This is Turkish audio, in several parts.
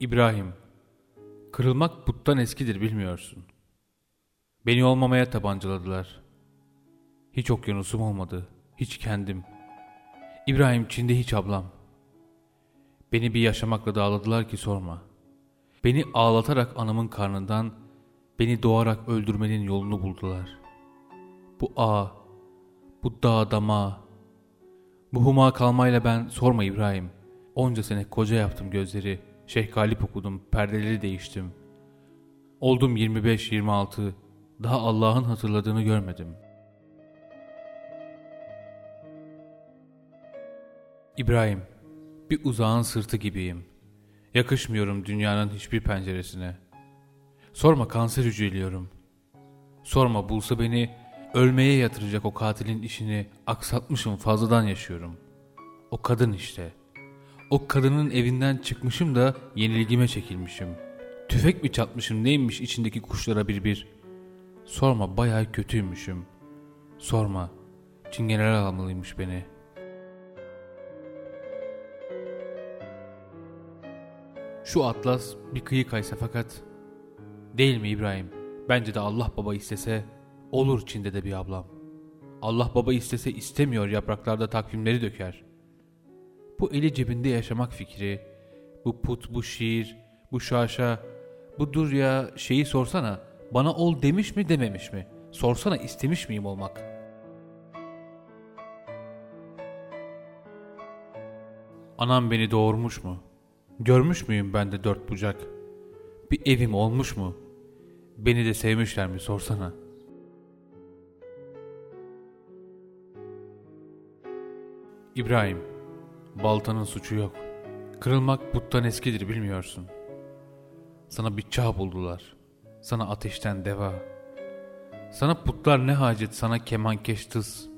İbrahim, kırılmak puttan eskidir bilmiyorsun. Beni olmamaya tabancaladılar. Hiç okyanusum olmadı, hiç kendim. İbrahim Çin'de hiç ablam. Beni bir yaşamakla dağladılar ki sorma. Beni ağlatarak anamın karnından, beni doğarak öldürmenin yolunu buldular. Bu ağ, bu dağ dama, bu huma kalmayla ben sorma İbrahim. Onca sene koca yaptım gözleri, Şeyh Galip okudum, perdeleri değiştim. Oldum 25-26, daha Allah'ın hatırladığını görmedim. İbrahim, bir uzağın sırtı gibiyim. Yakışmıyorum dünyanın hiçbir penceresine. Sorma kanser hücreliyorum. Sorma bulsa beni ölmeye yatıracak o katilin işini aksatmışım fazladan yaşıyorum. O kadın işte. O kadının evinden çıkmışım da yenilgime çekilmişim. Tüfek mi çatmışım neymiş içindeki kuşlara bir bir. Sorma bayağı kötüymüşüm. Sorma. Çingeneler almalıymış beni. Şu atlas bir kıyı kaysa fakat değil mi İbrahim? Bence de Allah baba istese olur Çin'de de bir ablam. Allah baba istese istemiyor yapraklarda takvimleri döker. Bu eli cebinde yaşamak fikri, bu put, bu şiir, bu şaşa, bu dur ya şeyi sorsana bana ol demiş mi dememiş mi? Sorsana istemiş miyim olmak? Anam beni doğurmuş mu? Görmüş müyüm ben de dört bucak? Bir evim olmuş mu? Beni de sevmişler mi sorsana. İbrahim, baltanın suçu yok. Kırılmak buttan eskidir bilmiyorsun. Sana bir çağ buldular. Sana ateşten deva. Sana putlar ne hacet sana kemankeş tız.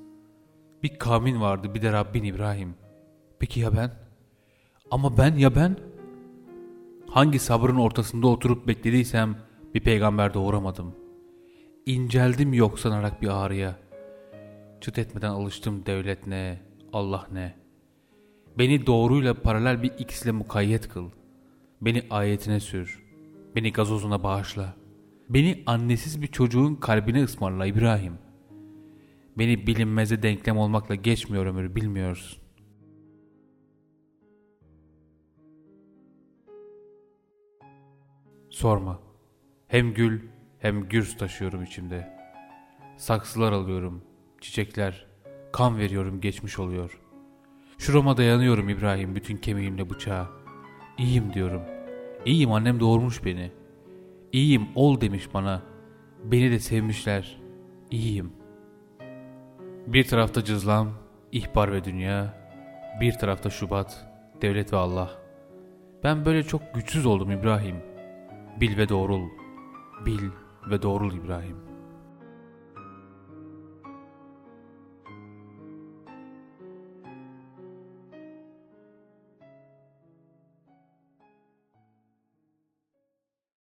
Bir kavmin vardı bir de Rabbin İbrahim. Peki ya ben? Ama ben ya ben? Hangi sabrın ortasında oturup beklediysem bir peygamber doğuramadım. İnceldim yok sanarak bir ağrıya. Çıt etmeden alıştım devlet ne, Allah ne. Beni doğruyla paralel bir x ile mukayyet kıl. Beni ayetine sür. Beni gazozuna bağışla. Beni annesiz bir çocuğun kalbine ısmarla İbrahim. Beni bilinmeze denklem olmakla geçmiyor ömür bilmiyorsun. Sorma. Hem gül hem gürs taşıyorum içimde. Saksılar alıyorum, çiçekler, kan veriyorum geçmiş oluyor. Şurama dayanıyorum İbrahim bütün kemiğimle bıçağa. İyiyim diyorum. İyiyim annem doğurmuş beni. İyiyim ol demiş bana. Beni de sevmişler. İyiyim. Bir tarafta cızlam, ihbar ve dünya. Bir tarafta Şubat, devlet ve Allah. Ben böyle çok güçsüz oldum İbrahim.'' Bil ve doğrul. Bil ve doğrul İbrahim.''